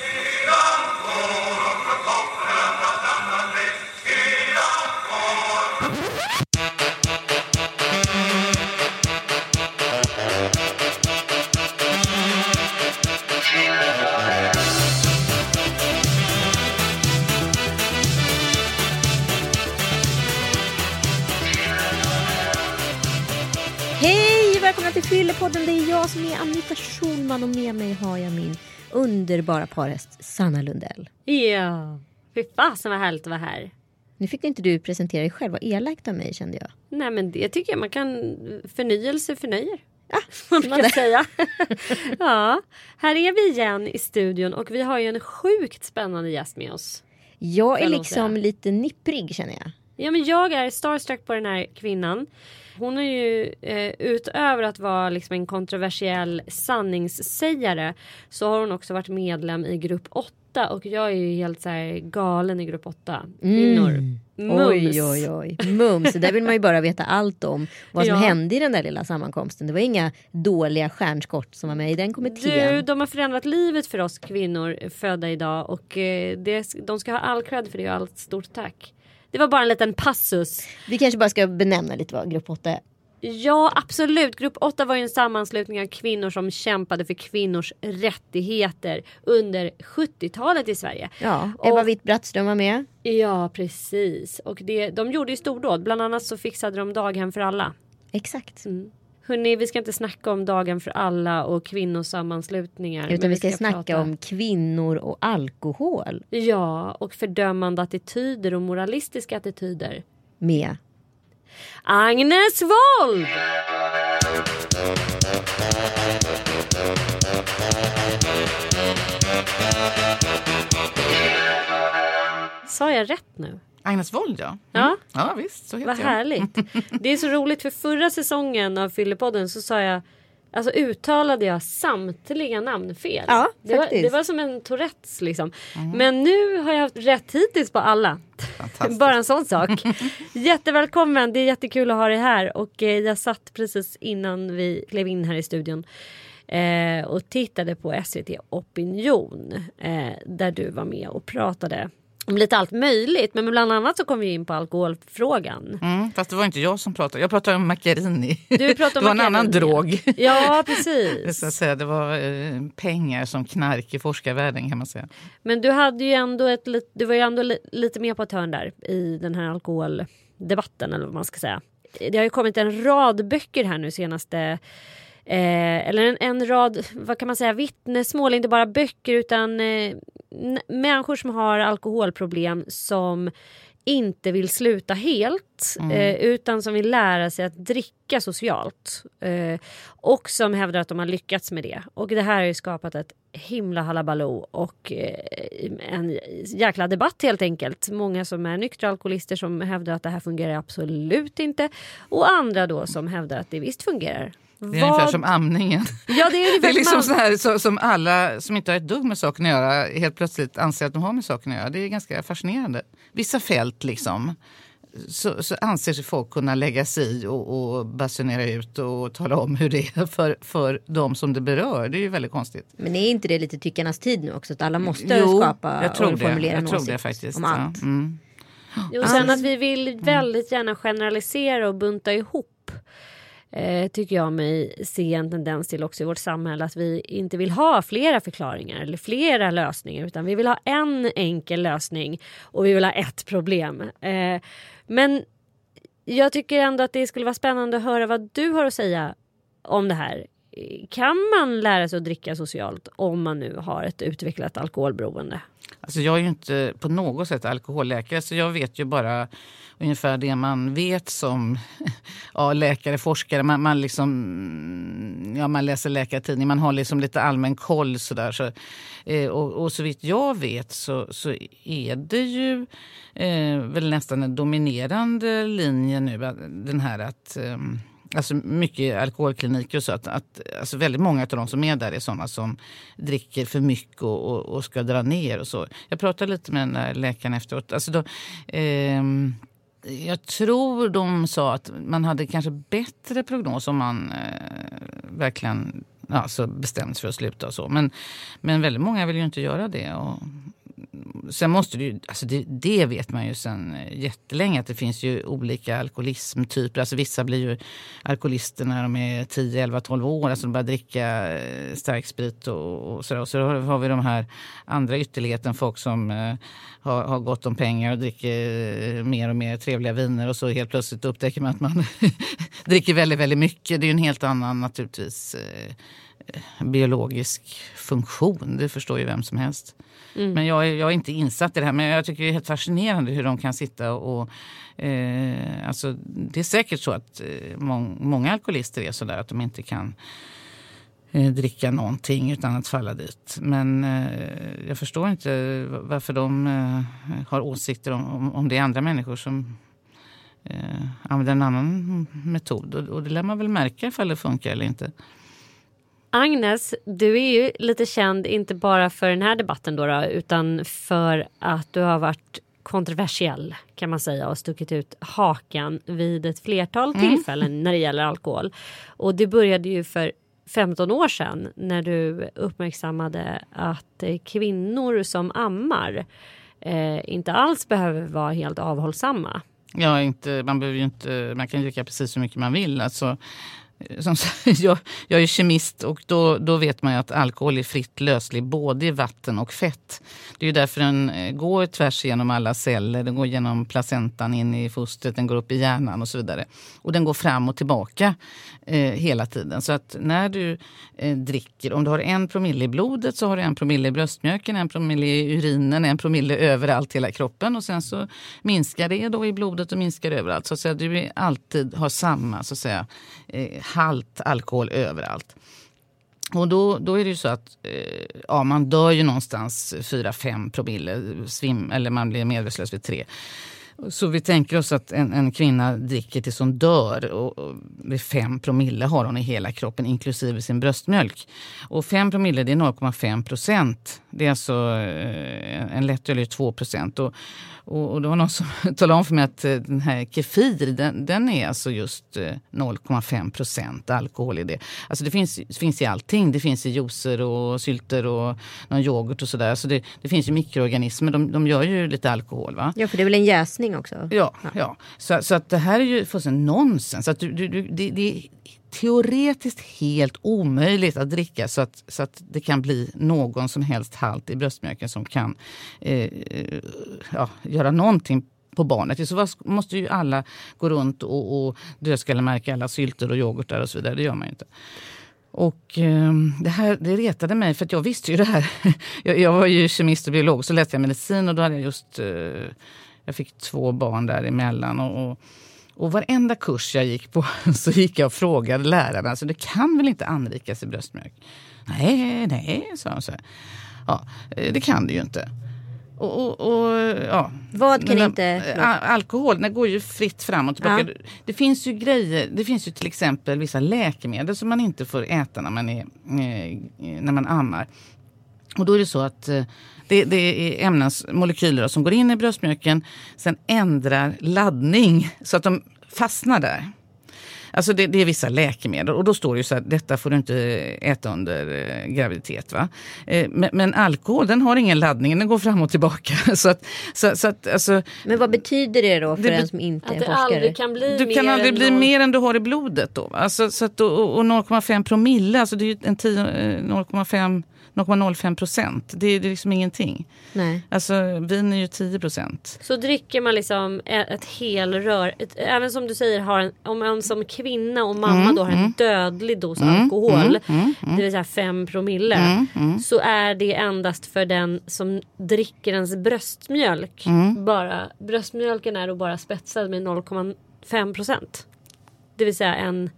Yeah. Underbara parhäst Sanna Lundell. Ja, fy fasen vad härligt att vara här. Nu fick inte du presentera dig själv. Vad elakt av mig kände jag. Nej men det tycker jag man kan, förnyelse förnöjer. Ja, Man man kan säga. ja, här är vi igen i studion och vi har ju en sjukt spännande gäst med oss. Jag är liksom lite nipprig känner jag. Ja men jag är starstruck på den här kvinnan. Hon är ju eh, utöver att vara liksom en kontroversiell sanningssägare så har hon också varit medlem i grupp 8 och jag är ju helt så här galen i grupp 8. Kvinnor. Mums. Mm. Oj, oj, oj. Mums. Där vill man ju bara veta allt om vad som Ja. hände i den där lilla sammankomsten. Det var inga dåliga stjärnskott som var med i den kommittén. Du, de har förändrat livet för oss kvinnor födda idag och eh, det, de ska ha all cred för det och allt stort tack. Det var bara en liten passus. Vi kanske bara ska benämna lite vad grupp 8 är. Ja absolut, grupp 8 var ju en sammanslutning av kvinnor som kämpade för kvinnors rättigheter under 70-talet i Sverige. Ja, Ebba Witt-Brattström var med. Ja precis och det, de gjorde ju stordåd. Bland annat så fixade de daghem för alla. Exakt. Hörrni, vi ska inte snacka om dagen för alla och kvinnosammanslutningar. Utan vi ska, snacka prata- om kvinnor och alkohol. Ja, och fördömande attityder och moralistiska attityder. Med Agnes Wold! Sa jag rätt nu? Agnes Wold, ja. Mm. Ja. Ja, visst. Så heter Vad jag. härligt. Det är så roligt för förra säsongen av Fyllepodden så sa jag Alltså uttalade jag samtliga namn fel. Ja, det, var, det var som en Tourettes liksom. Men nu har jag haft rätt hittills på alla. Fantastiskt. Bara en sån sak. Jättevälkommen, det är jättekul att ha dig här. Och eh, jag satt precis innan vi klev in här i studion eh, och tittade på SVT Opinion eh, där du var med och pratade om lite allt möjligt. Men bland annat så kom vi in på alkoholfrågan. Mm, fast det var inte jag som pratade. Jag pratade om Macchiarini. Du pratade om det var en annan drog. Ja, Det, precis. att säga, det var eh, pengar som knark i forskarvärlden kan man säga. Men du hade ju ändå ett du var ju ändå li- lite mer på ett hörn där i den här alkoholdebatten eller vad man ska säga. Det har ju kommit en rad böcker här nu senaste eh, eller en, en rad, vad kan man säga, vittnesmål, inte bara böcker utan eh, människor som har alkoholproblem som inte vill sluta helt eh, utan som vill lära sig att dricka socialt. Eh, och som hävdar att de har lyckats med det. Och det här har ju skapat ett himla halabaloo och eh, en jäkla debatt helt enkelt. Många som är nyktra alkoholister som hävdar att det här fungerar absolut inte. Och andra då som hävdar att det visst fungerar. Det är ungefär som amningen. Ja, det är, Det är liksom som så här, så, som alla som inte har ett dugg med saken att göra helt plötsligt anser att de har med saken att göra. Det är ganska fascinerande. Vissa fält liksom så, så anser sig folk kunna lägga sig i och, och basunera ut och tala om hur det är för, för de som det berör. Det är ju väldigt konstigt. Men är inte det lite tyckarnas tid nu också? Att alla måste Jo, skapa jag tror och det. formulera Jag en tror åsikt det faktiskt. om ja. allt. Mm. Jo, sen att vi vill väldigt gärna generalisera och bunta ihop. Eh, tycker jag mig se en tendens till också i vårt samhälle att vi inte vill ha flera förklaringar eller flera lösningar utan vi vill ha en enkel lösning och vi vill ha ett problem. Eh, men jag tycker ändå att det skulle vara spännande att höra vad du har att säga om det här. Kan man lära sig att dricka socialt om man nu har ett utvecklat alkoholberoende? Alltså jag är ju inte på något sätt alkoholläkare så jag vet ju bara ungefär det man vet som ja, läkare, forskare. Man, man, liksom, mm, ja, man läser läkartidning, man har liksom lite allmän koll. Sådär, så, eh, och, och så vitt jag vet så, så är det ju eh, väl nästan en dominerande linje nu. Den här att eh, Alltså mycket alkoholkliniker och så. Att, att, alltså väldigt många av de som är där är sådana som dricker för mycket och, och, och ska dra ner och så. Jag pratade lite med den där läkaren efteråt. Alltså då, eh, jag tror de sa att man hade kanske bättre prognos om man eh, verkligen ja, alltså så sig för att sluta och så. Men, men väldigt många vill ju inte göra det. Och, sen måste det ju, alltså det, det, vet man ju sen eh, jättelänge att det finns ju olika alkoholismtyper. Alltså vissa blir ju alkoholister när de är 10, 11, 12 år. Alltså de börjar dricka eh, stark starksprit och, och sådär. Och så har vi de här andra ytterligheten, folk som eh, har, har gott om pengar och dricker eh, mer och mer trevliga viner och så helt plötsligt upptäcker man att man dricker väldigt, väldigt mycket. Det är ju en helt annan naturligtvis eh, biologisk funktion. Det förstår ju vem som helst. Mm. Men jag, jag är inte insatt i det här. Men jag tycker det är helt fascinerande hur de kan sitta och... Eh, alltså, det är säkert så att eh, må, många alkoholister är sådär att de inte kan eh, dricka någonting utan att falla dit. Men eh, jag förstår inte varför de eh, har åsikter om, om, om det är andra människor som eh, använder en annan metod. Och, och det lär man väl märka ifall det funkar eller inte. Agnes, du är ju lite känd inte bara för den här debatten då, då, utan för att du har varit kontroversiell kan man säga och stuckit ut hakan vid ett flertal mm. tillfällen när det gäller alkohol. Och det började ju för 15 år sedan när du uppmärksammade att kvinnor som ammar eh, inte alls behöver vara helt avhållsamma. Ja, inte, man, behöver inte, man kan dricka precis hur mycket man vill. Alltså, Eh, som, jag, jag är kemist och då, då vet man ju att alkohol är fritt löslig både i vatten och fett. Det är ju därför den eh, går tvärs genom alla celler. Den går genom placentan in i fostret, den går upp i hjärnan och så vidare. Och den går fram och tillbaka eh, hela tiden. Så att när du eh, dricker, om du har en promille i blodet så har du en promille i bröstmjölken, en promille i urinen, en promille överallt i hela kroppen. Och sen så minskar det då i blodet och minskar överallt. Så att säga, du alltid har samma så att säga, eh, halt alkohol överallt. Och då, då är det ju så att eh, ja, man dör ju någonstans 4-5 promille, svim, eller man blir medvetslös vid 3. Så vi tänker oss att en, en kvinna dricker tills hon dör. Och, och vid 5 promille har hon i hela kroppen, inklusive sin bröstmjölk. Och 5 promille det är 0,5 procent. Det är alltså eh, en lättöl är 2 procent. Och, och, och det var någon som talade om för mig att eh, den här Kefir, den, den är alltså just 0,5 eh, procent alkohol i det. Alltså det finns, finns i allting. Det finns i juicer och sylter och någon yoghurt och sådär. Så det, det finns ju mikroorganismer, de, de gör ju lite alkohol. Va? Ja, för det är väl en jäsning också? Ja, ja. ja. Så, så att det här är ju fullständigt nonsens. Att du, du, du, det, det teoretiskt helt omöjligt att dricka så att, så att det kan bli någon som helst halt i bröstmjölken som kan eh, ja, göra någonting på barnet. I så fall måste ju alla gå runt och, och dödskallemärka alla sylter och yoghurtar och så vidare. Det gör man ju inte. Och eh, det här det retade mig för att jag visste ju det här. jag, jag, var ju kemist och biolog så läste jag medicin och då hade jag just eh, jag fick två barn däremellan. Och, och och varenda kurs jag gick på så gick jag och frågade lärarna. Alltså, det kan väl inte anrikas i bröstmjölk? Nej, nej, sa de. Så ja, det kan det ju inte. Och, och, och, ja. Vad kan inte... Alkohol den går ju fritt fram och tillbaka. Ja. Det finns ju grejer, det finns ju till exempel vissa läkemedel som man inte får äta när man, är, eh, när man ammar. Och då är det så att eh, det, det är ämnesmolekyler som går in i bröstmjölken, sen ändrar laddning så att de fastnar där. Alltså det, det, är vissa läkemedel och då står det ju så att detta får du inte äta under eh, graviditet. Va? Eh, men, men, alkohol den har ingen laddning, den går fram och tillbaka. så att, så, så att, alltså, men vad betyder det då för det, en som inte är forskare? Aldrig kan bli du kan aldrig bli mer än du har i blodet. Då, alltså, så att, och, och 0,5 promille, alltså det är ju en 0,5 0,05 procent. Det, det är liksom ingenting. Nej. Alltså vin är ju 10 procent. Så dricker man liksom ett helrör, ett, även som du säger har en, om man som kvinna och mamma mm, då har en mm. dödlig dos mm, alkohol, mm, mm, det vill säga 5 promille, så är det endast för den som dricker ens bröstmjölk. Bara, bröstmjölken är då bara spetsad med 0,5 procent. Det vill säga en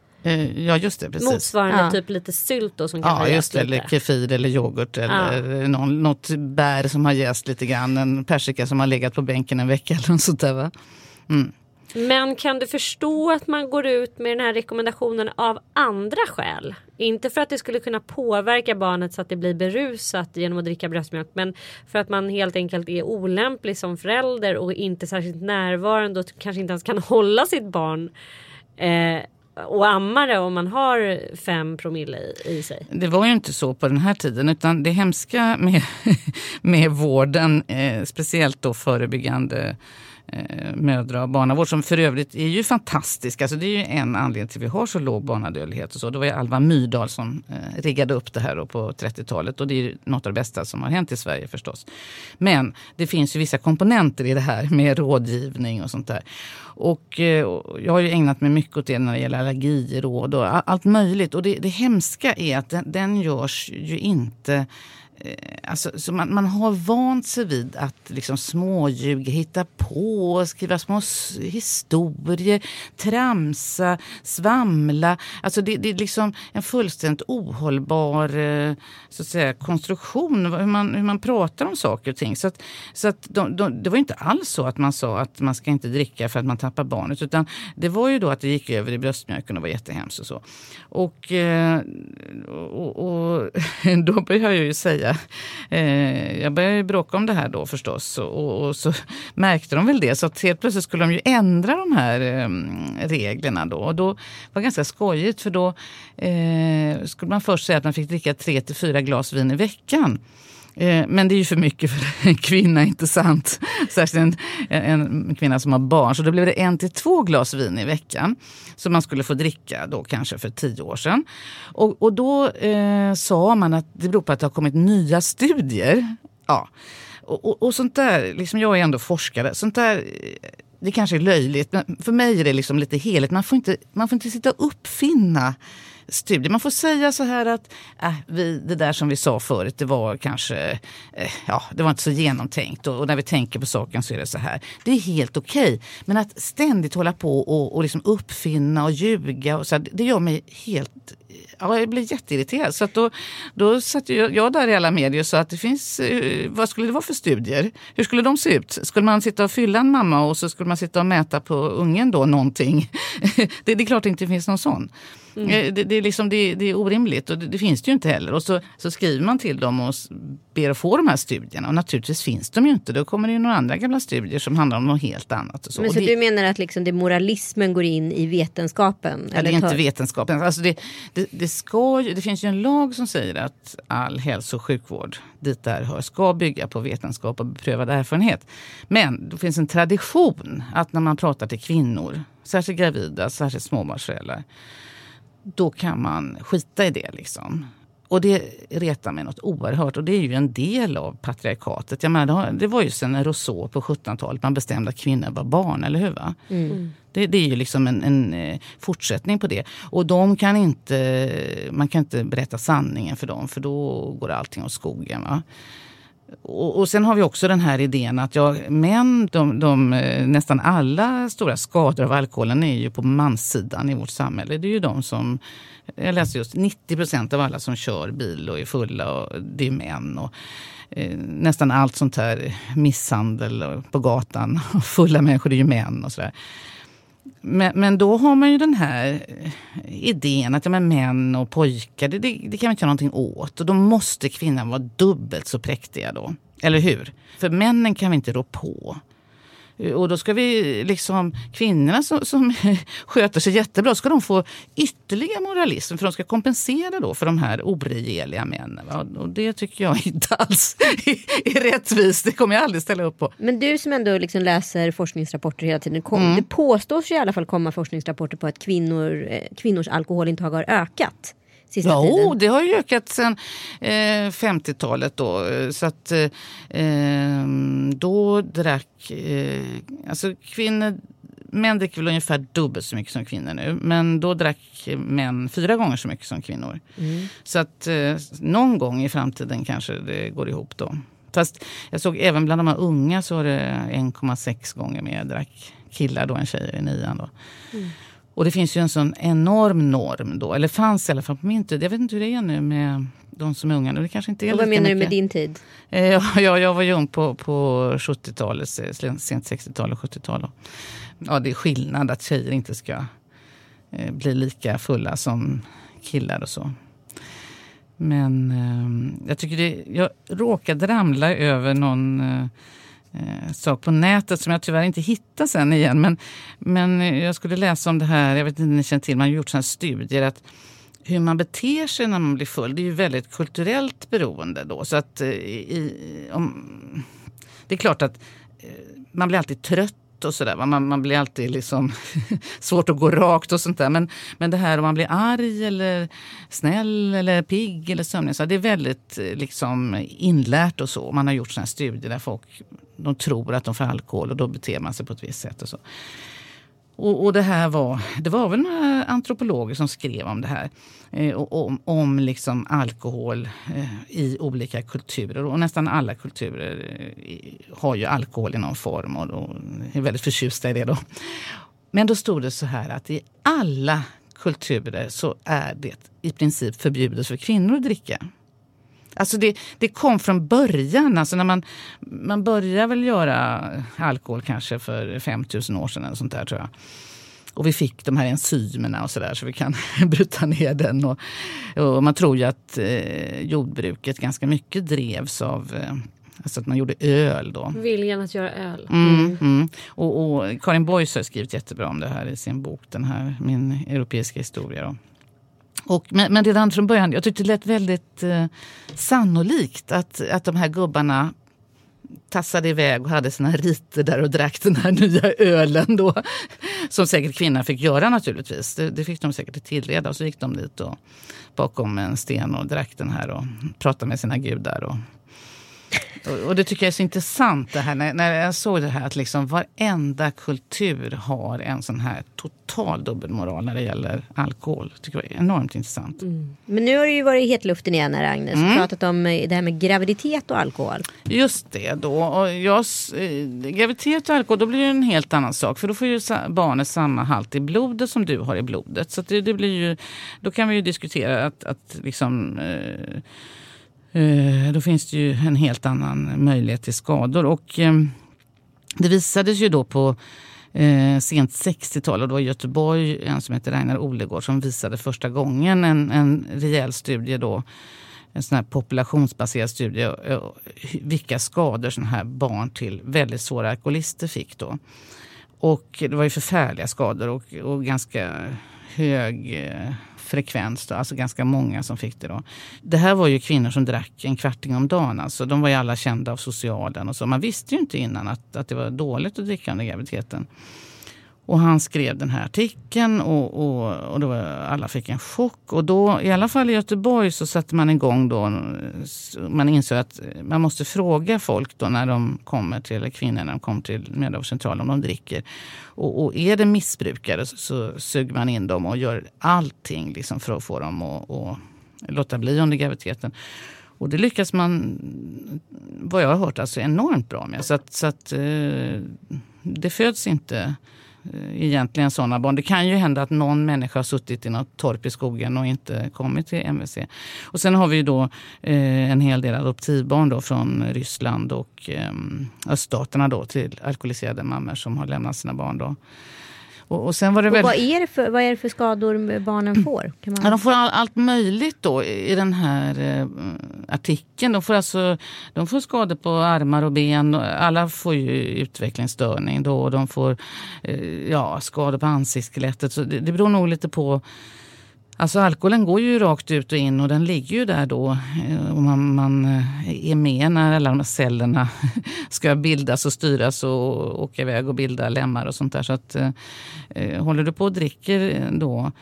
ja just det, precis. Motsvarande ja. typ lite sylt då som kan Ja just det, eller kefir eller yoghurt eller ja. någon, något bär som har jäst lite grann. En persika som har legat på bänken en vecka eller något sånt där va. Mm. Men kan du förstå att man går ut med den här rekommendationen av andra skäl? Inte för att det skulle kunna påverka barnet så att det blir berusat genom att dricka bröstmjölk. Men för att man helt enkelt är olämplig som förälder och inte särskilt närvarande och kanske inte ens kan hålla sitt barn. Eh, och amma det om man har fem promille i, i sig? Det var ju inte så på den här tiden utan det hemska med, med vården, eh, speciellt då förebyggande eh, mödra och barnavård som för övrigt är ju fantastisk. Alltså det är ju en anledning till att vi har så låg barnadödlighet. Och så. Det var ju Alva Myrdal som eh, riggade upp det här på 30-talet och det är ju något av det bästa som har hänt i Sverige förstås. Men det finns ju vissa komponenter i det här med rådgivning och sånt där. Och eh, jag har ju ägnat mig mycket åt det när det gäller allergiråd och allt möjligt. Och det, det hemska är att den, den görs ju inte Eh, alltså, så man, man, har vant sig vid att liksom småljuga, hitta på, skriva små historier, tramsa, svamla. Alltså det, det är liksom en fullständigt ohållbar eh, så att säga, konstruktion, hur man, hur man pratar om saker och ting. Så, att, så att de, de, det var inte alls så att man sa att man ska inte dricka för att man tappar barnet. Utan det var ju då att det gick över i bröstmjölken och var jättehemskt och så. Och, eh, och, och då började jag ju säga Eh, jag började bråka om det här då förstås och, och, så märkte de väl det. Så att helt plötsligt skulle de ju ändra de här eh, reglerna då. Och då var det ganska skojigt för då eh, skulle man först säga att man fick dricka tre till fyra glas vin i veckan. Eh, men det är ju för mycket för en kvinna, inte sant? Särskilt en, en kvinna som har barn. Så då blev det en till två glas vin i veckan som man skulle få dricka då kanske för tio år sedan. Och, och då eh, sa man att det beror på att det har kommit nya studier. Ja. Och, och, och sånt där, liksom jag är ändå forskare, sånt där eh, det kanske är löjligt, men för mig är det liksom lite heligt. Man får inte, man får inte sitta och uppfinna studie. Man får säga så här att äh, vi, det där som vi sa förut, det var kanske äh, ja, det var inte så genomtänkt och, och, när vi tänker på saken så är det så här. Det är helt okej. Okay. Men att ständigt hålla på och, och liksom uppfinna och ljuga, och så här, det gör mig helt Ja, jag blev jätteirriterad. Så då, då satt jag, jag där i alla medier och sa att det finns, eh, vad skulle det vara för studier? Hur skulle de se ut? Skulle man sitta och fylla en mamma och så skulle man sitta och mäta på ungen då någonting? det, det är klart det inte finns någon sån. Mm. Eh, det, det, är liksom, det, det, är orimligt och det, det, finns det ju inte heller. Och så, så skriver man till dem och ber att få de här studierna. Och naturligtvis finns de ju inte. Då kommer det ju några andra gamla studier som handlar om något helt annat. Och så. Men så du menar att liksom det moralismen går in i vetenskapen? Ja, det är inte vetenskapen. Alltså det, det, ska ju, det finns ju en lag som säger att all hälso och sjukvård dit där hör ska bygga på vetenskap och beprövad erfarenhet. Men det finns en tradition att när man pratar till kvinnor, särskilt gravida, särskilt småbarnsföräldrar då kan man skita i det. liksom. Och det retar mig något oerhört. Och det är ju en del av patriarkatet. Jag menar, det var ju sen Rousseau på 1700-talet man bestämde att kvinnor var barn, eller hur? Va? Mm. Det, det, är ju liksom en, en, eh, fortsättning på det. Och de kan inte, man kan inte berätta sanningen för dem för då går allting åt skogen. Va? Och, och, sen har vi också den här idén att ja, män, de, de, eh, nästan alla stora skador av alkoholen är ju på manssidan i vårt samhälle. Det är ju de som, jag läste just 90 procent av alla som kör bil och är fulla, och det är män. Och, eh, nästan allt sånt här misshandel på gatan, fulla människor, det är ju män och sådär. Men, men då har man ju den här eh, idén att ja, men män och pojkar, det, det, det kan man inte göra någonting åt. Och då måste kvinnan vara dubbelt så präktiga då. Eller hur? För männen kan vi inte rå på. Och då ska vi liksom, kvinnorna som, som sköter sig jättebra, ska de få ytterligare moralism för de ska kompensera då för de här oregeliga männen. Och det tycker jag inte alls är, rättvist. Det kommer jag aldrig ställa upp på. Men du som ändå liksom läser forskningsrapporter hela tiden. Kom, mm. Det påstås i alla fall komma forskningsrapporter på att kvinnor, eh, kvinnors alkoholintag har ökat sista jo, tiden? det har ju ökat sen eh, 50-talet då. Så att eh, då drack, eh, alltså kvinnor Män dricker väl ungefär dubbelt så mycket som kvinnor nu. Men då drack män fyra gånger så mycket som kvinnor. Mm. Så att eh, någon gång i framtiden kanske det går ihop då. Fast jag såg även bland de här unga så var det 1,6 gånger mer drack killar då än tjejer i nian. Då. Mm. Och det finns ju en sån enorm norm då, eller fanns i alla fall på min tid. Jag vet inte hur det är nu med de som är unga. Det kanske inte är och vad menar mycket. du med din tid? Eh, ja, jag var ju ung på, på 70-talet, sent 60-tal och 70-tal. Ja, det är skillnad att tjejer inte ska eh, bli lika fulla som killar och så. Men eh, jag tycker det, jag råkade ramla över någon eh, sak på nätet som jag tyvärr inte hittar sen igen. Men, men jag skulle läsa om det här, jag vet inte om ni känner till, man har gjort sådana studier att hur man beter sig när man blir full, det är ju väldigt kulturellt beroende då. Så att, eh, i, om, det är klart att eh, man blir alltid trött och sådär. Man, man blir alltid liksom svårt att gå rakt och sånt där. Men, men det här om man blir arg eller snäll eller pigg eller sömnig. Så det är väldigt eh, liksom inlärt och så. Man har gjort sådana studier där folk de tror att de får alkohol och då beter man sig på ett visst sätt. och så. Och, och, det här var, det var väl några antropologer som skrev om det här. Eh, om om liksom alkohol eh, i olika kulturer. Och nästan alla kulturer eh, har ju alkohol i någon form och, och är väldigt förtjusta i det. Då. Men då stod det så här att i alla kulturer så är det i princip förbjudet för kvinnor att dricka. Alltså det, det kom från början. Alltså när man, man började väl göra alkohol kanske för 5000 år sedan. Eller sånt där, tror jag. Och vi fick de här enzymerna och så där så vi kan bryta ner den. Och, och man tror ju att eh, jordbruket ganska mycket drevs av eh, Alltså att man gjorde öl då. Viljan att göra öl. Mm, mm. Mm. Och, och, Karin Boys har skrivit jättebra om det här i sin bok, den här, Min europeiska historia. Då. Och, men, men redan från början, jag tyckte det lät väldigt eh, sannolikt att, att de här gubbarna tassade iväg och hade sina riter där och drack den här nya ölen då. Som säkert kvinnan fick göra naturligtvis. Det, det fick de säkert tillreda. Och så gick de dit och bakom en sten och drack den här och pratade med sina gudar. Och och det tycker jag är så intressant det här, när, när jag såg det här att liksom varenda kultur har en sån här total dubbelmoral när det gäller alkohol. Det tycker jag är enormt intressant. Mm. Men nu har du ju varit i hetluften igen här Agnes mm. och pratat om eh, det här med graviditet och alkohol. Just det då. Och jag, eh, graviditet och alkohol då blir det en helt annan sak. För då får ju barnet samma halt i blodet som du har i blodet. Så det, det, blir ju, då kan vi ju diskutera att, att liksom Eh, Eh, då finns det ju en helt annan möjlighet till skador. Och ehm, det visades ju då på eh, sent 60-tal och då i Göteborg en som heter Ragnar Olegård som visade första gången en, en rejäl studie då en sån här populationsbaserad studie eh, vilka skador såna här barn till väldigt svåra alkoholister fick då. Och det var ju förfärliga skador och, och ganska hög eh, frekvens, då, alltså ganska många som fick det. Då. Det här var ju kvinnor som drack en kvarting om dagen. Alltså, de var ju alla kända av socialen. Och så. Man visste ju inte innan att, att det var dåligt att dricka under graviditeten. Och han skrev den här artikeln och, och, och då alla fick en chock. Och då, i alla fall i Göteborg, så satte man igång då. Man insåg att man måste fråga folk då när de kommer till, eller kvinnor när de kommer till mödravårdscentralen om de dricker. Och, och, är det missbrukare så, så suger man in dem och gör allting liksom för att få dem att, och låta bli under graviditeten. Och det lyckas man, vad jag har hört, alltså enormt bra med. Så att, så att eh, det föds inte Eh, egentligen sådana barn. Det kan ju hända att någon människa har suttit i något torp i skogen och inte kommit till MVC. Och sen har vi ju då eh, en hel del adoptivbarn då från Ryssland och eh, öststaterna då till alkoholiserade mammor som har lämnat sina barn. Då. Och, och, sen var det och vad, är det för, vad är det för skador barnen får? Kan man... ja, de får all, allt möjligt då i den här eh, artikeln. De får, alltså, de får skador på armar och ben. Alla får ju utvecklingsstörning då. De får eh, ja, skador på ansiktsskelettet. Så det, det beror nog lite på Alltså alkoholen går ju rakt ut och in och den ligger ju där då. Eh, och man, man eh, är med när alla de här cellerna ska bildas och styras och åka iväg och bilda lemmar och sånt där. Så att, eh, eh håller du på och dricker eh, då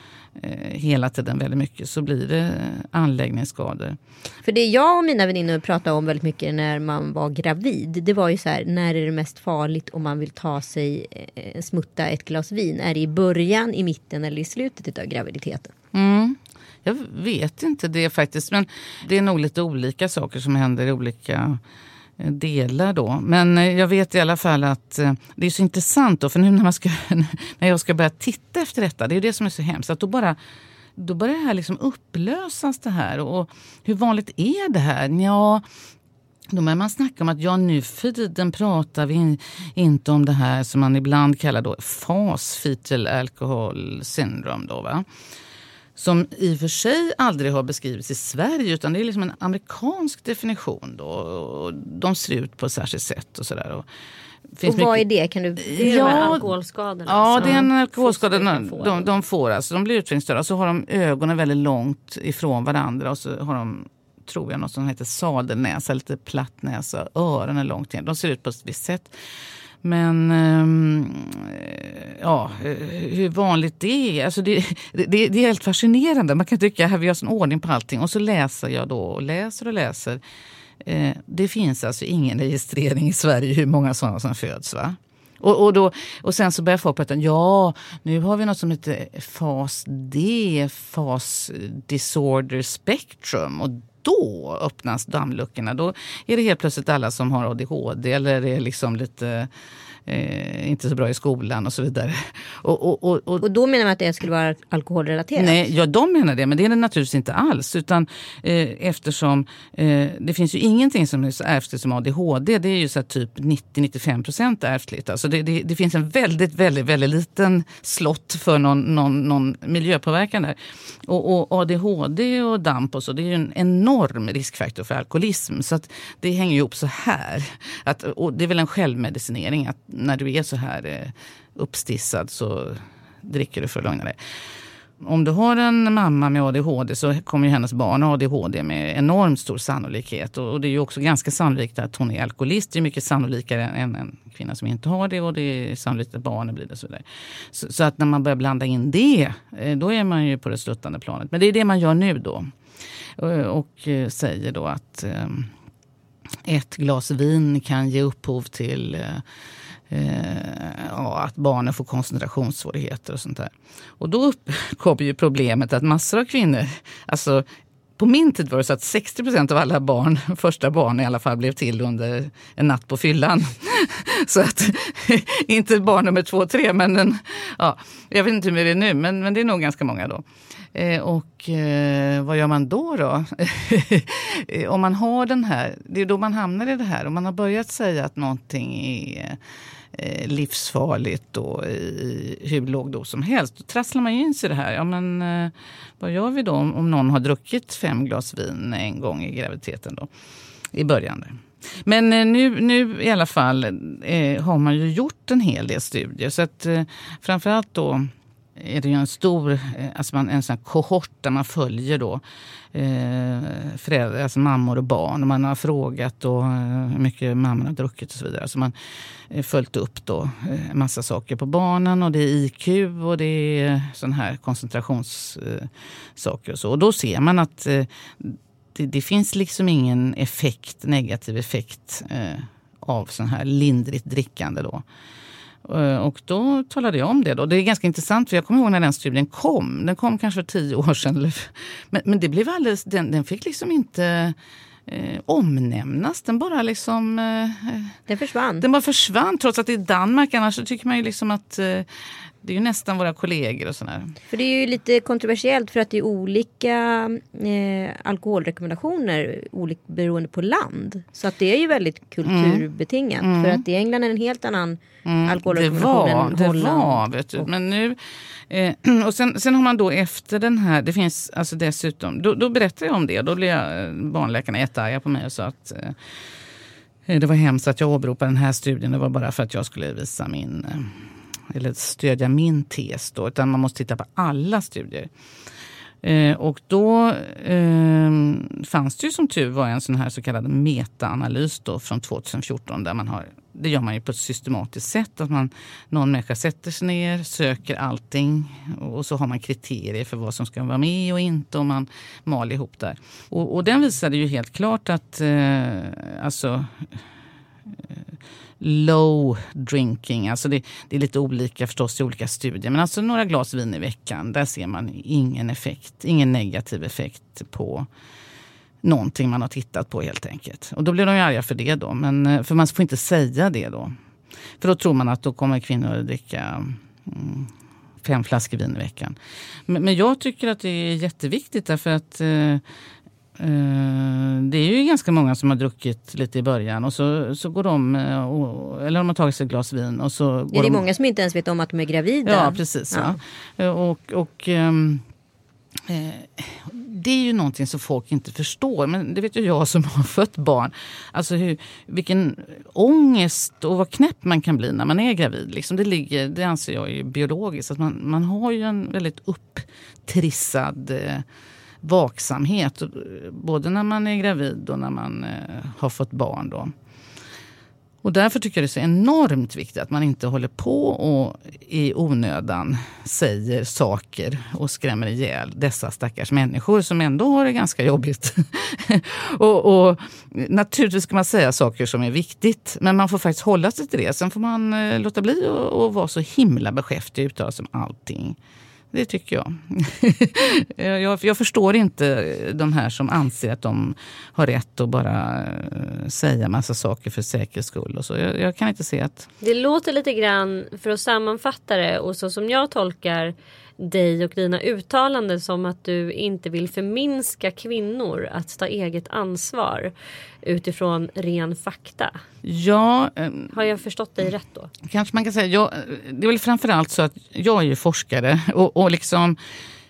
eh, hela tiden väldigt mycket så blir det anläggningsskador. För det jag och mina väninnor pratade om väldigt mycket när man var gravid. Det var ju så här, när är det mest farligt om man vill ta sig, eh, smutta ett glas vin? Är det i början, i mitten eller i slutet av graviditeten? Mm. Jag vet inte det faktiskt. Men det är nog lite olika saker som händer i olika eh, delar då. Men eh, jag vet i alla fall att eh, det är så intressant då. För nu när, man ska, när jag ska börja titta efter detta, det är det som är så hemskt. Att då bara då börjar det här liksom upplösas det här. Och hur vanligt är det här? Ja, då börjar man snacka om att ja, nu för tiden pratar vi inte om det här som man ibland kallar då FAS, fetal alcohol syndrome. Då, va? Som i och för sig aldrig har beskrivits i Sverige utan det är liksom en amerikansk definition. Då. De ser ut på ett särskilt sätt och sådär. Och vad är det? Kan du... Det är ja, de alkoholskadorna. Ja, det är en alkoholskada de, de, får. Alltså, de blir utvecklingsstörda. Så har de ögonen väldigt långt ifrån varandra och så har de tror jag, något som heter sadelnäsa, lite platt näsa. Öronen långt ner. De ser ut på ett visst sätt. Men ehm, eh, ja, eh, hur vanligt det är. Alltså det, det, det, är helt fascinerande. Man kan tycka att vi har sån ordning på allting. Och så läser jag då och läser och läser. Eh, det finns alltså ingen registrering i Sverige hur många sådana som föds. Va? Och, och, då, och sen så börjar folk prata ja, nu har vi något som heter FAS D, FAS Disorder Spectrum. Och då öppnas dammluckorna. Då är det helt plötsligt alla som har ADHD eller är liksom lite eh, inte så bra i skolan och så vidare. Och, och, och, och, och då menar man att det skulle vara alkoholrelaterat? Nej, ja de menar det, men det är det naturligtvis inte alls. Utan eh, eftersom eh, det finns ju ingenting som är så ärftligt som ADHD. Det är ju så typ 90-95 procent ärftligt. Alltså det, det, det, finns en väldigt, väldigt, väldigt liten slott för någon, någon, någon miljöpåverkan där. Och, och ADHD och DAMP och så, det är ju en enorm riskfaktor för alkoholism. Så att det hänger ihop så här. Att, och det är väl en självmedicinering. Att när du är så här eh, uppstissad så dricker du för att lugna dig. Om du har en mamma med ADHD så kommer ju hennes barn ha ADHD med enormt stor sannolikhet. Och det är ju också ganska sannolikt att hon är alkoholist. Det är mycket sannolikare än en kvinna som inte har det och det är sannolikt att barnen blir det. Så, så, så, att när man börjar blanda in det, eh, då är man ju på det sluttande planet. Men det är det man gör nu då. Eh, och, eh, säger då att eh, ett glas vin kan ge upphov till ja, att barnen får koncentrationssvårigheter och sånt där. Och då uppkommer ju problemet att massor av kvinnor, alltså på min tid var det så att 60 procent av alla barn, första barn i alla fall, blev till under en natt på fyllan. Så att, inte barn nummer två, tre, men en, ja, jag vet inte hur det är nu, men, men det är nog ganska många då. Eh, och eh, vad gör man då? då? Om man har den här, det är då man hamnar i det här. Om man har börjat säga att någonting är Eh, livsfarligt och i hur låg dos som helst. Då trasslar man ju in sig i det här. Ja, men, eh, vad gör vi då om, någon har druckit fem glas vin en gång i graviditeten? Då? I början. Där. Men eh, nu, nu i alla fall eh, har man ju gjort en hel del studier. Så att eh, framförallt då är det ju en stor eh, alltså man, en sån kohort där man följer då, eh, föräldrar, alltså mammor och barn. Och man har frågat då, eh, hur mycket mammorna har druckit och så vidare. Så man har följt upp då, eh, en eh, massa saker på barnen. Och det är IQ och det är sån här koncentrationssaker. och så. Och då ser man att eh, det, det, finns liksom ingen effekt, negativ effekt eh, av sån här lindrigt drickande. då. Eh, och då talade jag om det. Då. Det är ganska intressant, för jag kommer ihåg när den studien kom. Den kom kanske för tio år sedan. Men, men det blev alldeles, den, den fick liksom inte eh, omnämnas. Den bara liksom... Eh, den försvann? Den bara försvann, trots att det är Danmark. Annars tycker man ju liksom att eh, det är ju nästan våra kollegor och sådär. För det är ju lite kontroversiellt för att det är olika eh, alkoholrekommendationer olika, beroende på land. Så att det är ju väldigt kulturbetingat. Mm. För att i England är det en helt annan mm. alkoholrekommendation det var, än Holland. Det var, vet du. Men nu, eh, och sen, sen har man då efter den här, det finns alltså dessutom, då, då berättade jag om det. Då blev jag, barnläkarna jättearga på mig och sa att eh, det var hemskt att jag åberopade den här studien. Det var bara för att jag skulle visa min eh, eller stödja min tes då, utan man måste titta på alla studier. Eh, och då eh, fanns det ju som tur var en sån här så kallad metaanalys då från 2014 där man har det gör man ju på ett systematiskt sätt. Att man, någon människa sätter sig ner, söker allting och så har man kriterier för vad som ska vara med och inte och man mal ihop där. Och, och den visade ju helt klart att eh, alltså Eh, low drinking. Alltså det, det, är lite olika förstås i olika studier. Men alltså några glas vin i veckan, där ser man ingen effekt, ingen negativ effekt på någonting man har tittat på helt enkelt. Och då blir de ju arga för det då. Men, eh, för man får inte säga det då. För då tror man att då kommer kvinnor att dricka mm, fem flaskor vin i veckan. Men, men, jag tycker att det är jätteviktigt därför att Eh, det är ju ganska många som har druckit lite i början och så, så går de, eh, och, eller de har tagit sig ett glas vin och så... Ja, det är de, många som inte ens vet om att de är gravida. Ja, precis. Ja. Ja. Och, och, um, Eh, det är ju någonting som folk inte förstår. Men det vet ju jag som har fött barn. Alltså hur, vilken ångest och vad knäpp man kan bli när man är gravid. Liksom det, ligger, det anser jag är biologiskt. Att man, man har ju en väldigt upptrissad eh, vaksamhet. Både när man är gravid och när man eh, har fått barn. Då. Och därför tycker jag det är så enormt viktigt att man inte håller på och i onödan säger saker och skrämmer ihjäl dessa stackars människor som ändå har det ganska jobbigt. och, och, naturligtvis ska man säga saker som är viktigt, men man får faktiskt hålla sig till det. Sen får man eh, låta bli att vara så himla beskäftig och uttala sig om allting. Det tycker jag. jag. Jag förstår inte de här som anser att de har rätt att bara eh, säga massa saker för säkerhets skull. Och så. Jag, jag, kan inte se att... Det låter lite grann, för att sammanfatta det och så som jag tolkar dig och dina uttalanden som att du inte vill förminska kvinnor att ta eget ansvar utifrån ren fakta. Ja, ehm, Har jag förstått dig rätt då? Kanske man kan säga. Jag, det är väl framförallt så att jag är ju forskare och, och liksom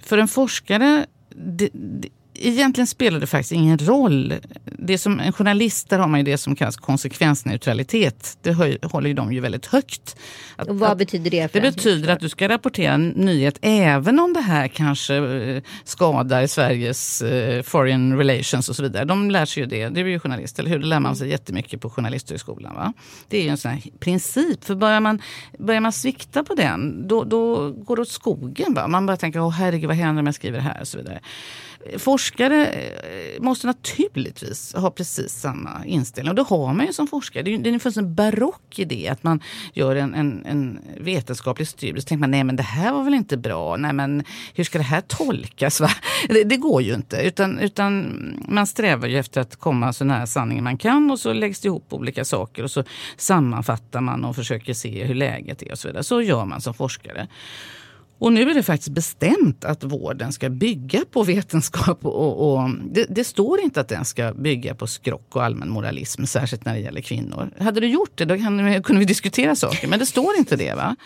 för en forskare det, det, egentligen spelar det faktiskt ingen roll. Det som, en journalist där har man ju det som kallas konsekvensneutralitet. Det höj, håller ju de ju väldigt högt. Att, och vad att, betyder det? det betyder att du ska rapportera en nyhet även om det här kanske eh, skadar Sveriges eh, foreign relations och så vidare. De lär sig ju det. Det är ju journalist, eller hur? Det lär man sig jättemycket på Journalisthögskolan. Va? Det är ju en sån här princip. För börjar man, börjar man svikta på den, då, då går det åt skogen. Va? Man börjar tänka, åh herregud vad händer om jag skriver det här? Och så vidare forskare eh, måste naturligtvis ha precis samma inställning. Och det har man ju som forskare. Det är, det är en barock idé att man gör en, en, en vetenskaplig studie. Så tänker man, nej men det här var väl inte bra. Nej men hur ska det här tolkas? Va? Det, det går ju inte. Utan, utan man strävar ju efter att komma så nära sanningen man kan. Och så läggs det ihop olika saker. Och så sammanfattar man och försöker se hur läget är och så vidare. Så gör man som forskare. Och nu är det faktiskt bestämt att vården ska bygga på vetenskap. Och, och det, det, står inte att den ska bygga på skrock och allmän moralism, särskilt när det gäller kvinnor. Hade du gjort det, då kunde vi diskutera saker. Men det står inte det. va?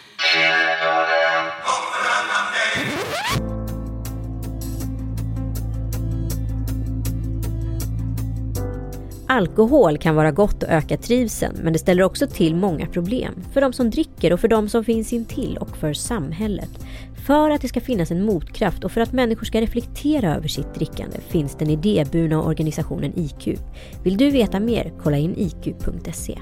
Alkohol kan vara gott och öka trivseln men det ställer också till många problem. För de som dricker och för de som finns intill och för samhället. För att det ska finnas en motkraft och för att människor ska reflektera över sitt drickande finns den idéburna organisationen IQ. Vill du veta mer? Kolla in iq.se.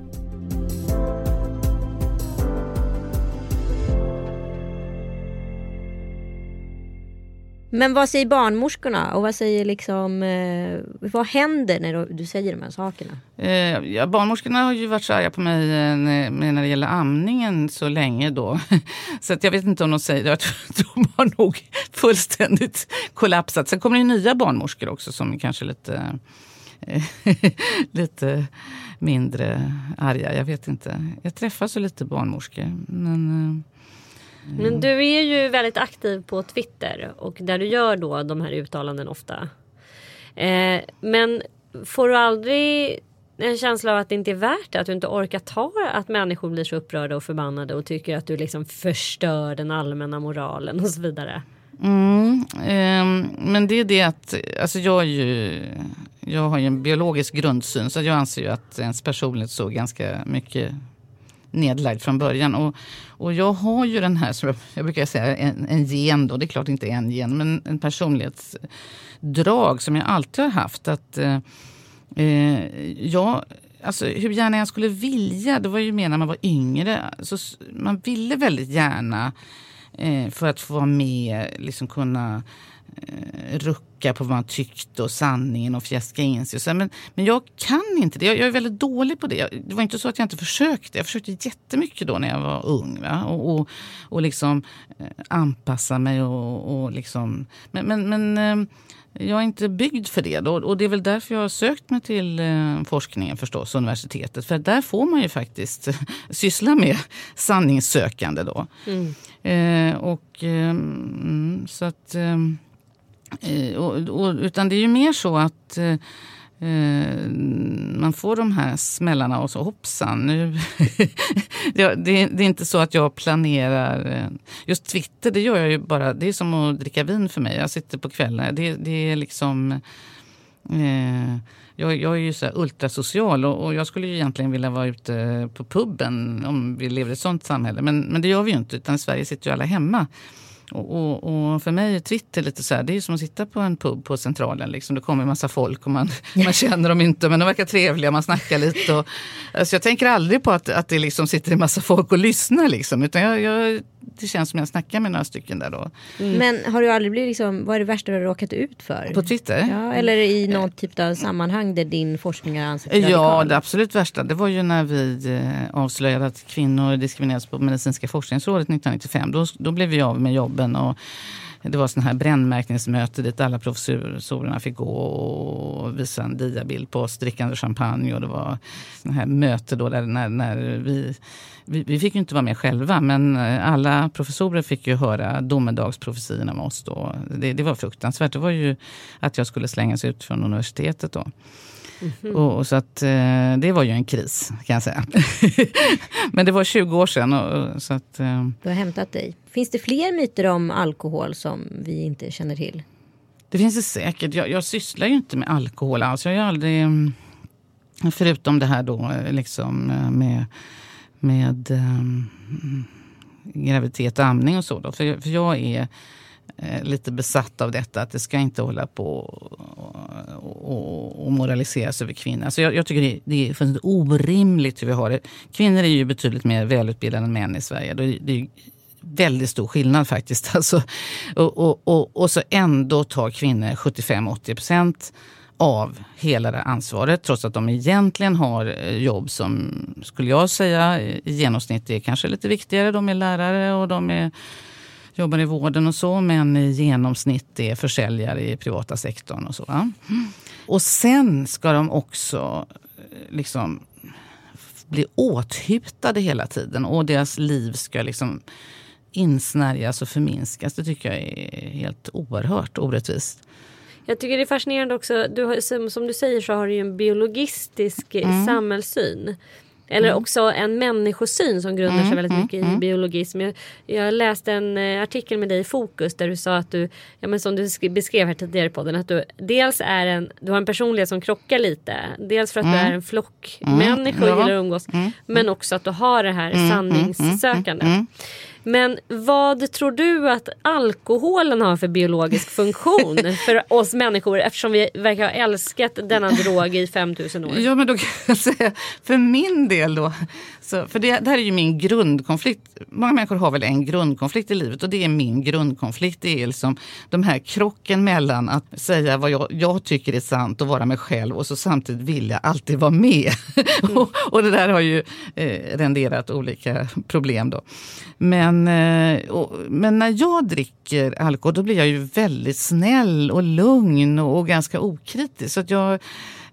Men vad säger barnmorskorna och vad säger liksom, eh, vad händer när du säger de här sakerna? Eh, ja, barnmorskorna har ju varit så arga på mig eh, när, när det gäller amningen så länge då. Så att jag vet inte om de säger det. de har nog fullständigt kollapsat. Sen kommer det nya barnmorskor också som är kanske lite, eh, lite mindre arga. Jag vet inte. Jag träffar så lite barnmorskor. Men, eh, Mm. men du är ju väldigt aktiv på Twitter och där du gör då de här uttalanden ofta. Eh, men får du aldrig en känsla av att det inte är värt det? Att du inte orkar ta att människor blir så upprörda och förbannade och tycker att du liksom förstör den allmänna moralen och så vidare? Mm, eh, men det är det att alltså jag, är ju, jag har ju en biologisk grundsyn så jag anser ju att ens personlighet så ganska mycket nedlagd från början. Och, och jag har ju den här, som jag, jag brukar säga, en, en gen då. Det är klart inte en gen, men en personlighetsdrag som jag alltid har haft. Att eh, eh jag Alltså, hur gärna jag skulle vilja, det var ju mer när man var yngre. Alltså, man ville väldigt gärna eh, för att få vara med, liksom kunna eh, rucka på vad man tyckte och sanningen och fjäska in sig. Så, men, men jag kan inte det. Jag, jag, är väldigt dålig på det. Det var inte så att jag inte försökte. Jag försökte jättemycket då när jag var ung. Va? Och, och, och liksom eh, anpassa mig och, och liksom... Men, men, men eh, jag är inte byggd för det. Då. Och det är väl därför jag har sökt mig till eh, forskningen förstås, universitetet. För där får man ju faktiskt syssla med sanningssökande då. Mm. Eh, och eh, så att... Eh, Eh, och, och, utan det är ju mer så att eh, eh man får de här smällarna och så hoppsan. Nu det, det, är inte så att jag planerar. Eh, just Twitter, det gör jag ju bara. Det är som att dricka vin för mig. Jag sitter på kvällen. Det, det är liksom... Eh, jag, jag, är ju så ultrasocial och, och, jag skulle ju egentligen vilja vara ute på puben om vi lever i ett sånt samhälle. Men, men det gör vi ju inte, utan i Sverige sitter ju alla hemma. Och, och, och, för mig är Twitter lite så här, det är som att sitta på en pub på Centralen. Liksom. Det kommer en massa folk och man, man känner dem inte men de verkar trevliga, man snackar lite. Och, alltså jag tänker aldrig på att, att det liksom sitter en massa folk och lyssnar. Liksom, utan jag, jag det känns som jag snackar med några stycken där då. Mm. Men har du aldrig blivit liksom, vad är det värsta du har råkat ut för? På Twitter? Ja, eller i någon typ av sammanhang där din forskning har ansetts radikal? Ja, det absolut värsta det var ju när vi eh, avslöjade att kvinnor diskrimineras på Medicinska forskningsrådet 1995. Då, då blev vi av med jobben och det var sån här brännmärkningsmöte dit alla professorerna fick gå och visa en diabild på oss drickande champagne. Och det var sån här möte då där när, när vi, vi, vi fick ju inte vara med själva men alla professorer fick ju höra domedagsprofetiorna med oss då. Det, det var fruktansvärt. Det var ju att jag skulle slängas ut från universitetet då. Mm. Och, så att, eh, det var ju en kris kan jag säga. Men det var 20 år sedan. Och, så att, eh. Du har hämtat dig. Finns det fler myter om alkohol som vi inte känner till? Det finns det säkert. Jag, jag sysslar ju inte med alkohol alls. Jag har aldrig, mm, förutom det här då liksom eh, med, med um, graviditet och amning och så. Då. För, för jag är Eh, lite besatt av detta. Att det ska inte hålla på och, och moraliseras över kvinnor. Alltså jag, jag tycker det, det är fullständigt orimligt hur vi har det. Kvinnor är ju betydligt mer välutbildade än män i Sverige. Det, det är väldigt stor skillnad faktiskt. Alltså, och, och, och, och så ändå tar kvinnor 75-80 procent av hela det ansvaret trots att de egentligen har eh, jobb som, skulle jag säga, i genomsnitt är kanske lite viktigare. De är lärare och de är jobbar i vården och så, men i genomsnitt är försäljare i privata sektorn och så. Ja. Och sen ska de också eh, liksom bli åthutade hela tiden och deras liv ska liksom insnärjas och förminskas. Det tycker jag är helt oerhört orättvist. Jag tycker det är fascinerande också, du har, som, som, du säger så har du ju en biologistisk mm. samhällssyn. Eller mm. också en människosyn som grundar sig mm, väldigt mycket mm, i biologism. Jag, jag läste en eh, artikel med dig i Fokus där du sa att du, ja, men som du beskrev här tidigare på den, att du dels är en, du har en personlighet som krockar lite. Dels för att du är en flockmänniska och gillar att umgås. Men också att du har det här sanningssökandet. Men vad tror du att alkoholen har för biologisk funktion för oss människor eftersom vi verkar ha älskat denna drog i 5000 år? Ja men då kan jag säga för min del då. Så, för det, det här är ju min grundkonflikt. Många människor har väl en grundkonflikt i livet och det är min grundkonflikt. Det är liksom de här krocken mellan att säga vad jag, jag tycker är sant och vara mig själv och så samtidigt vilja alltid vara med. Mm. och, och, det där har ju eh, renderat olika problem då. Men, men, eh, och, men när jag dricker alkohol då blir jag ju väldigt snäll och lugn och, och ganska okritisk. Så att jag eh,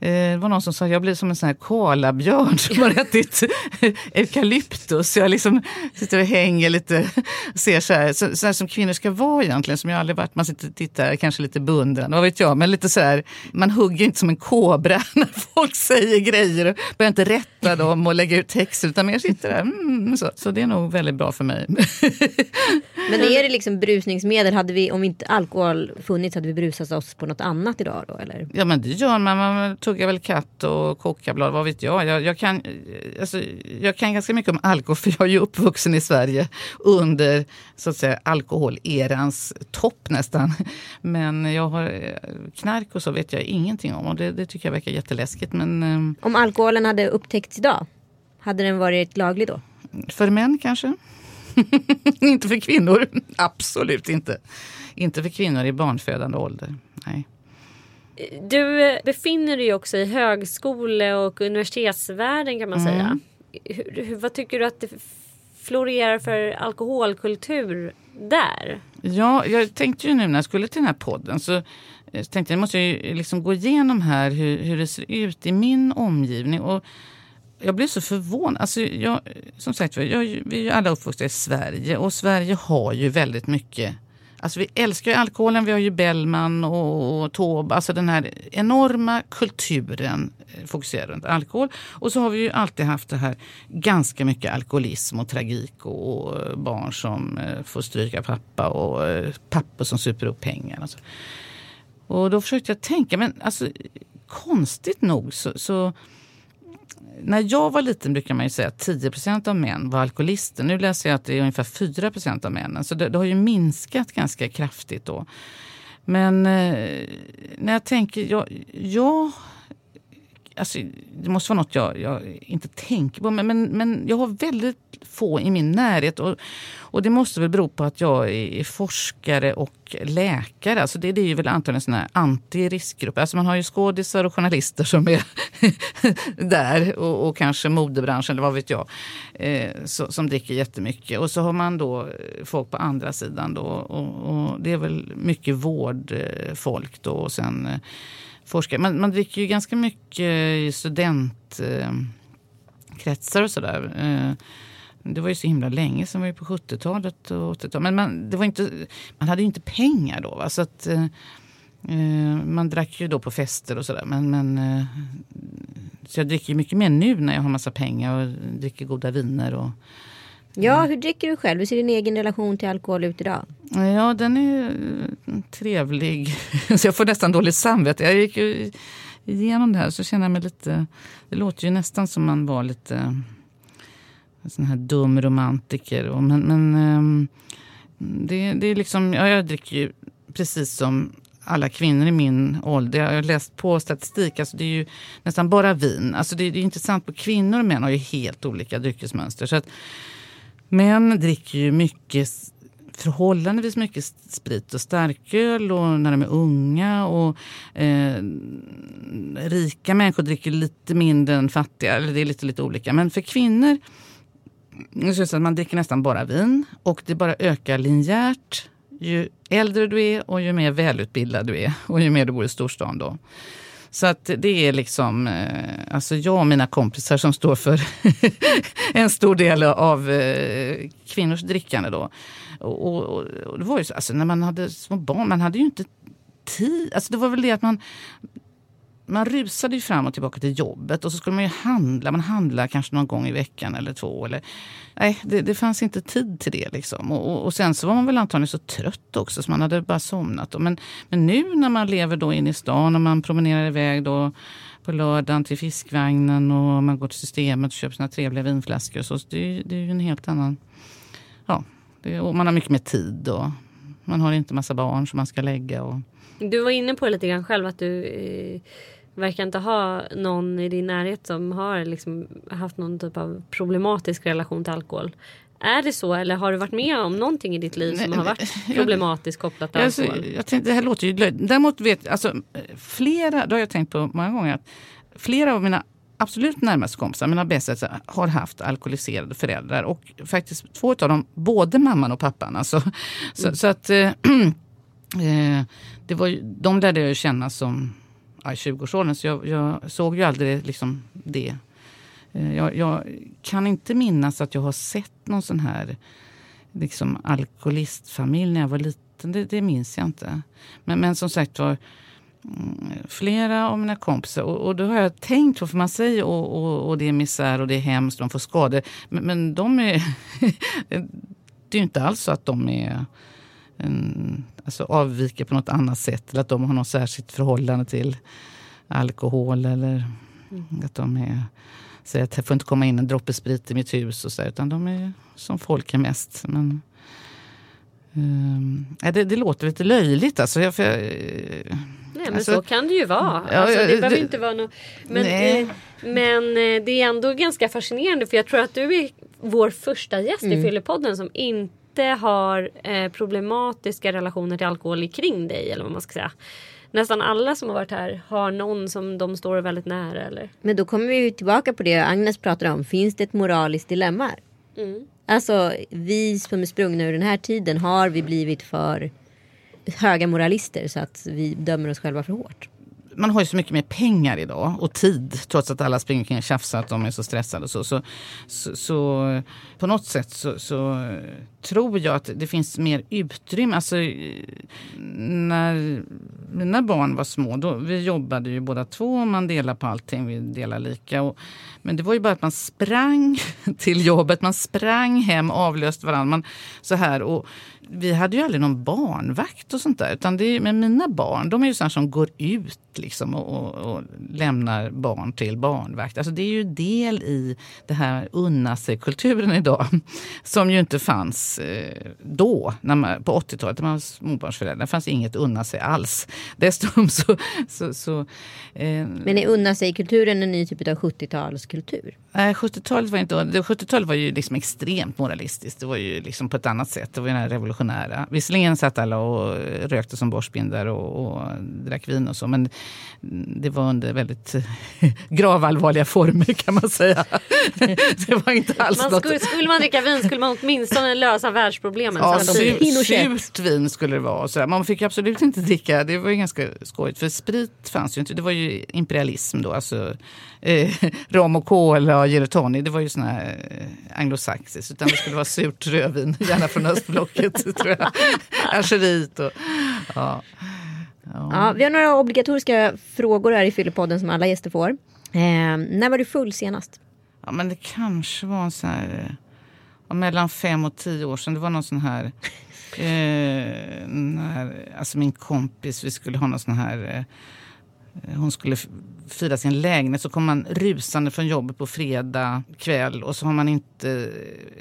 det var någon som sa att jag blir som en sån här kolabjörn som har ätit eukalyptus. Jag liksom sitter och hänger lite och ser så här, så, så här som kvinnor ska vara egentligen. Som jag aldrig varit. Man sitter och tittar, kanske lite beundrande, vad vet jag. Men lite så här, man hugger inte som en kobra när folk säger grejer. Och börjar inte rätta dem och lägga ut texter utan mer sitter där. Mm, så. så det är nog väldigt bra för mig. Men är det liksom brusningsmedel? Hade vi, om inte alkohol funnits hade vi brusat oss på något annat idag då? Eller? Ja men det gör man. man tuggar väl katt och kokablad, vad vet jag. Jag, jag, kan, alltså, jag kan ganska mycket om alkohol för jag är ju uppvuxen i Sverige under så att säga alkoholerans topp nästan. Men jag har knark och så vet jag ingenting om och det, det tycker jag verkar jätteläskigt. Men, ehm, om alkoholen hade upptäckts idag, hade den varit laglig då? För män kanske. inte för kvinnor. Absolut inte. Inte för kvinnor i barnfödande ålder. Nej. Du befinner dig också i högskole och universitetsvärlden kan man mm. säga. Hur, vad tycker du att det florerar för alkoholkultur där? Ja, jag tänkte ju nu när jag skulle till den här podden så eh, tänkte jag jag måste ju liksom gå igenom här hur, hur det ser ut i min omgivning. Och jag blev så förvånad. Alltså jag, som sagt jag, vi är ju alla uppvuxna i Sverige och Sverige har ju väldigt mycket Alltså vi älskar ju alkoholen, vi har ju Bellman och, och Taube. Alltså den här enorma kulturen fokuserad fokuserar runt alkohol. Och så har vi ju alltid haft det här ganska mycket alkoholism och tragik och, och barn som eh, får stryka pappa och eh, pappor som super upp pengar. Alltså. Och då försökte jag tänka, men alltså konstigt nog så, så när jag var liten brukar man ju säga att 10% av män var alkoholister. Nu läser jag att det är ungefär 4% av männen. Så det, det, har ju minskat ganska kraftigt då. Men eh, när jag tänker, jag, jag Alltså, det måste vara något jag, jag, inte tänker på. Men, men, men jag har väldigt få i min närhet. Och, och det måste väl bero på att jag är forskare och läkare. Alltså det, det är ju väl antagligen såna här anti-riskgrupp. Alltså man har ju skådisar och journalister som är där. Och, och, kanske modebranschen eller vad vet jag. Eh, så, som dricker jättemycket. Och så har man då folk på andra sidan. Då, och, och det är väl mycket vårdfolk då. Och sen eh, forskare. Man, man dricker ju ganska mycket i studentkretsar och sådär. Eh, det var ju så himla länge sedan, var ju på 70-talet och 80-talet. Men man, det var inte, man hade ju inte pengar då. Va? Så att, eh, eh man drack ju då på fester och sådär. Men, men, eh, så jag dricker mycket mer nu när jag har massa pengar och dricker goda viner. Och, Ja, hur dricker du själv? Hur ser din egen relation till alkohol ut idag? Ja, den är mm, trevlig. Så jag får nästan dåligt samvete. Jag gick ju igenom det här så känner jag mig lite... Det låter ju nästan som man var lite en sån här dum romantiker. Men, men ehm, det, det är liksom... Ja, jag dricker ju precis som alla kvinnor i min ålder. Jag har läst på statistik. Alltså det är ju nästan bara vin. Alltså det, är, det är intressant. på Kvinnor och män har ju helt olika dryckesmönster. Så att, Män dricker ju mycket, förhållandevis mycket sprit och starköl och när de är unga. Och, eh, rika människor dricker lite mindre än fattiga. Eller det är lite, lite olika. Men för kvinnor så att man dricker nästan bara vin. Och det bara ökar linjärt ju äldre du är och ju mer välutbildad du är. Och ju mer du bor i storstan då. Så att det är liksom, eh, alltså jag och mina kompisar som står för en stor del av eh, kvinnors drickande då. Och, och, och det var ju så, alltså när man hade små barn, man hade ju inte tid. Alltså det var väl det att man man rusade ju fram och tillbaka till jobbet och så skulle man ju handla. Man handlade kanske någon gång i veckan eller två. Eller, nej, det, det fanns inte tid till det. Liksom. Och, och, och, sen så var man väl antagligen så trött också så man hade bara somnat. Men, men nu när man lever då inne i stan och man promenerar iväg då på lördagen till fiskvagnen och man går till systemet och köper sina trevliga vinflaskor. Så det, det är ju en helt annan... Ja, det, och man har mycket mer tid och man har inte massa barn som man ska lägga. Och, du var inne på det lite grann själv att du eh, verkar inte ha någon i din närhet som har liksom haft någon typ av problematisk relation till alkohol. Är det så eller har du varit med om någonting i ditt liv som har varit problematiskt kopplat till alltså, alkohol? Jag tänkte, det här låter ju löjligt. Däremot vet alltså, flera, då har jag tänkt på många gånger att flera av mina absolut närmaste kompisar, mina bästa, har haft alkoholiserade föräldrar. Och faktiskt två av dem, både mamman och pappan. Alltså, så, mm. så att äh, det var, de lärde jag känna som i 20-årsåldern. Så jag, jag, såg ju aldrig liksom det. Eh, jag, jag, kan inte minnas att jag har sett någon sån här liksom, alkoholistfamilj när jag var liten. Det, det minns jag inte. Men, men som sagt var, mm, flera av mina kompisar. Och, och då har jag tänkt på, för man säger och, och, och det är misär och det är hemskt, de får skador. Men, men de är... det är ju inte alls så att de är en, alltså avviker på något annat sätt. Eller att de har något särskilt förhållande till alkohol. Eller mm. att de är, säger att det får inte komma in en droppe sprit i mitt hus. Och så, utan de är som folk är mest. Men, um, det, det låter lite löjligt. Alltså, jag, för, Nej men alltså, så kan det ju vara. Alltså, det behöver inte vara något. Men, eh, men eh, det är ändå ganska fascinerande för jag tror att du är vår första gäst mm. i Fyllepodden som inte inte har eh, problematiska relationer till alkohol kring dig eller vad man ska säga. Nästan alla som har varit här har någon som de står väldigt nära eller? Men då kommer vi tillbaka på det Agnes pratade om. Finns det ett moraliskt dilemma? Mm. Alltså vi som är sprungna ur den här tiden har vi blivit för höga moralister så att vi dömer oss själva för hårt man har ju så mycket mer pengar idag och tid trots att alla springer kring och tjafsar att de är så stressade. Så, så, så, så på något sätt så, så eh, tror jag att det finns mer utrymme. Alltså, eh, när mina barn var små, då, vi jobbade ju båda två, man delade på allting, vi delade lika. Och, men det var ju bara att man sprang till jobbet, man sprang hem, avlöste varandra. Man, så här, och vi hade ju aldrig någon barnvakt och sånt där. Utan det är, men mina barn, de är ju sådana som går ut liksom och, och, och, lämnar barn till barnvakt. Alltså det är ju del i det här unna sig-kulturen idag. Som ju inte fanns eh, då, när man, på 80-talet när man var småbarnsförälder. Det fanns inget unna sig alls. Dessutom så... så, så eh, men är unna sig-kulturen en ny typ av 70-talskultur? Nej, 70-talet var inte... 70-talet var ju liksom extremt moralistiskt. Det var ju liksom på ett annat sätt. Det var ju den här revolutionära. Visserligen satt alla och rökte som borstbindare och, och drack vin och så. Men det var under väldigt gravallvarliga former kan man säga. det var inte alls man skulle, något... skulle man dricka vin skulle man åtminstone lösa världsproblemen. Ja, surt vin skulle det vara. Så man fick absolut inte dricka. Det var ju ganska skojigt. För sprit fanns ju inte. Det var ju imperialism då. Alltså, eh, rom och cola och gin Det var ju såna här eh, anglosaxiskt. Utan det skulle vara surt rödvin. Gärna från östblocket tror jag. Algeriet och... Ja. Ja. ja. vi har några obligatoriska frågor här i Fyllepodden som alla gäster får. Eh, när var du full senast? Ja, men det kanske var en sån här... Ja, mellan fem och tio år sedan. Det var någon sån här... Eh, när, alltså min kompis, vi skulle ha någon sån här... Eh, hon skulle fira sin lägenhet så kom man rusande från jobbet på fredag kväll och så har man inte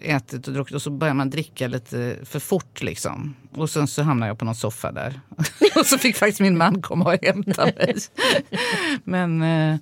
ätit och druckit och så börjar man dricka lite för fort liksom. Och sen så hamnar jag på någon soffa där. och så fick faktiskt min man komma och hämta mig. Men eh,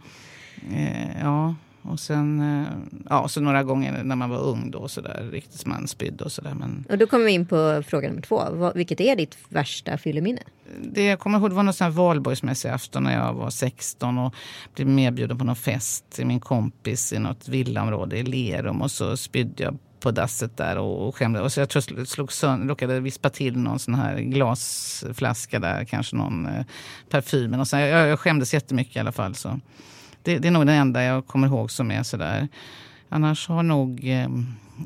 eh, ja, och sen eh, ja, så några gånger när man var ung då så där riktigt man spydde och sådär. Men... Och då kommer vi in på fråga nummer två. Vilket är ditt värsta fylleminne? Det jag kommer ihåg det var någon sån här valborgsmässig afton när jag var 16 och blev medbjuden på någon fest till min kompis i något villaområde i Lerum och så spydde jag på dasset där och, skämde. Och så jag tror jag slog sönder, råkade vispa till någon sån här glasflaska där, kanske någon eh, parfym. Och så, jag, jag skämdes jättemycket i alla fall. Så. Det, det är nog den enda jag kommer ihåg som är sådär. Annars har nog eh,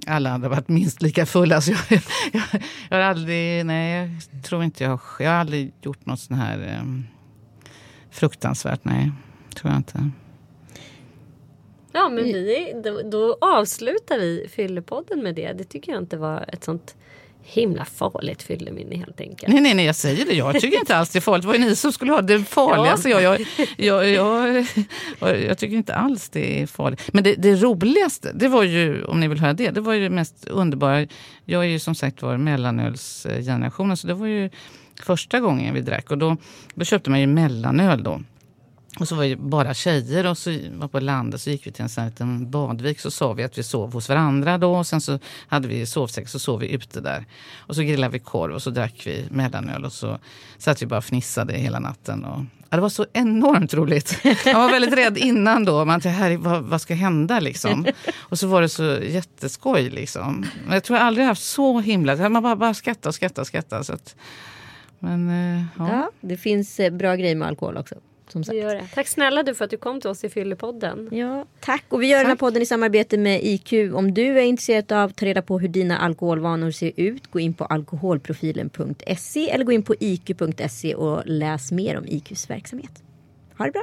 alla andra varit minst lika fulla. Så jag, jag, jag, har aldrig, nej, jag tror inte jag, jag har aldrig gjort något sånt här eh, fruktansvärt. Nej, tror jag inte. Ja, men vi, då, då avslutar vi Fyllepodden med det. Det tycker jag inte var ett sånt himla farligt fylleminne helt enkelt. Nej, nej, nej, jag säger det. Jag tycker inte alls det är farligt. Det var ju ni som skulle ha det farligaste. Ja. Jag, jag, jag, jag, jag, tycker inte alls det är farligt. Men det, det, roligaste, det var ju, om ni vill höra det, det var ju det mest underbara. Jag är ju som sagt var mellanölsgenerationen, så det var ju första gången vi drack. Och då, då köpte man ju mellanöl då. Och så var det bara tjejer och så var på landet så gick vi till en sån liten badvik så sa vi att vi sov hos varandra då och sen så hade vi sovsäck så sov vi ute där. Och så grillade vi korv och så drack vi mellanöl och så satt vi bara och fnissade hela natten. Och, ja, det var så enormt roligt. Jag var väldigt rädd innan då. Man tänkte, vad, vad ska hända liksom? Och så var det så jätteskoj liksom. Men jag tror jag aldrig haft så himla... Man bara, bara skratta och skratta och skratta. Så att, men, eh, ja. ja. det finns eh, bra grejer med alkohol också. Som sagt. Det. Tack snälla du för att du kom till oss i Fyllepodden. Ja, tack. Och vi gör tack. den här podden i samarbete med IQ. Om du är intresserad av att ta reda på hur dina alkoholvanor ser ut, gå in på alkoholprofilen.se eller gå in på iq.se och läs mer om IQs verksamhet. Ha det bra!